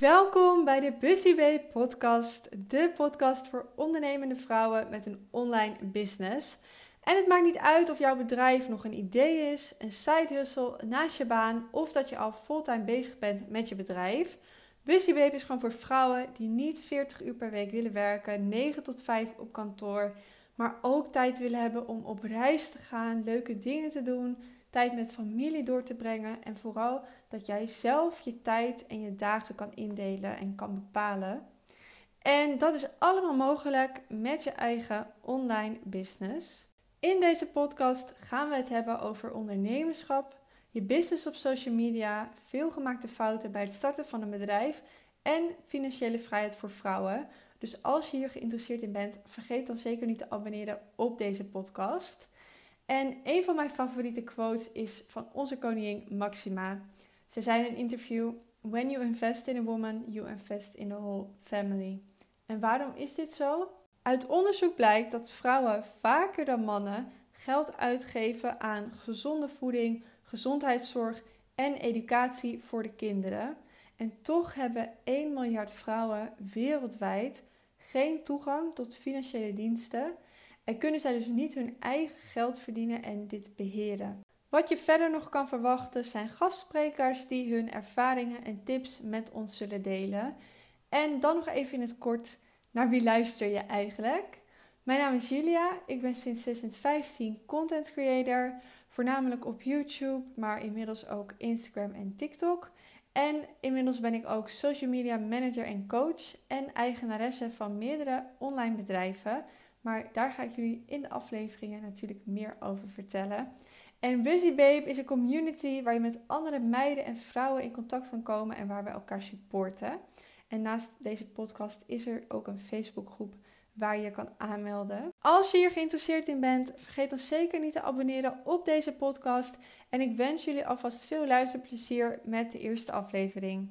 Welkom bij de Busy Bee podcast, de podcast voor ondernemende vrouwen met een online business. En het maakt niet uit of jouw bedrijf nog een idee is, een side hustle naast je baan of dat je al fulltime bezig bent met je bedrijf. Busy Babe is gewoon voor vrouwen die niet 40 uur per week willen werken, 9 tot 5 op kantoor, maar ook tijd willen hebben om op reis te gaan, leuke dingen te doen, tijd met familie door te brengen en vooral dat jij zelf je tijd en je dagen kan indelen en kan bepalen. En dat is allemaal mogelijk met je eigen online business. In deze podcast gaan we het hebben over ondernemerschap, je business op social media, veelgemaakte fouten bij het starten van een bedrijf en financiële vrijheid voor vrouwen. Dus als je hier geïnteresseerd in bent, vergeet dan zeker niet te abonneren op deze podcast. En een van mijn favoriete quotes is van onze koningin Maxima. Ze zei in een interview: When you invest in a woman, you invest in the whole family. En waarom is dit zo? Uit onderzoek blijkt dat vrouwen vaker dan mannen geld uitgeven aan gezonde voeding, gezondheidszorg en educatie voor de kinderen. En toch hebben 1 miljard vrouwen wereldwijd geen toegang tot financiële diensten en kunnen zij dus niet hun eigen geld verdienen en dit beheren. Wat je verder nog kan verwachten zijn gastsprekers die hun ervaringen en tips met ons zullen delen. En dan nog even in het kort, naar wie luister je eigenlijk? Mijn naam is Julia, ik ben sinds 2015 content creator, voornamelijk op YouTube, maar inmiddels ook Instagram en TikTok. En inmiddels ben ik ook social media manager en coach en eigenaresse van meerdere online bedrijven. Maar daar ga ik jullie in de afleveringen natuurlijk meer over vertellen. En Busy Babe is een community waar je met andere meiden en vrouwen in contact kan komen en waar we elkaar supporten. En naast deze podcast is er ook een Facebookgroep waar je kan aanmelden. Als je hier geïnteresseerd in bent, vergeet dan zeker niet te abonneren op deze podcast. En ik wens jullie alvast veel luisterplezier met de eerste aflevering.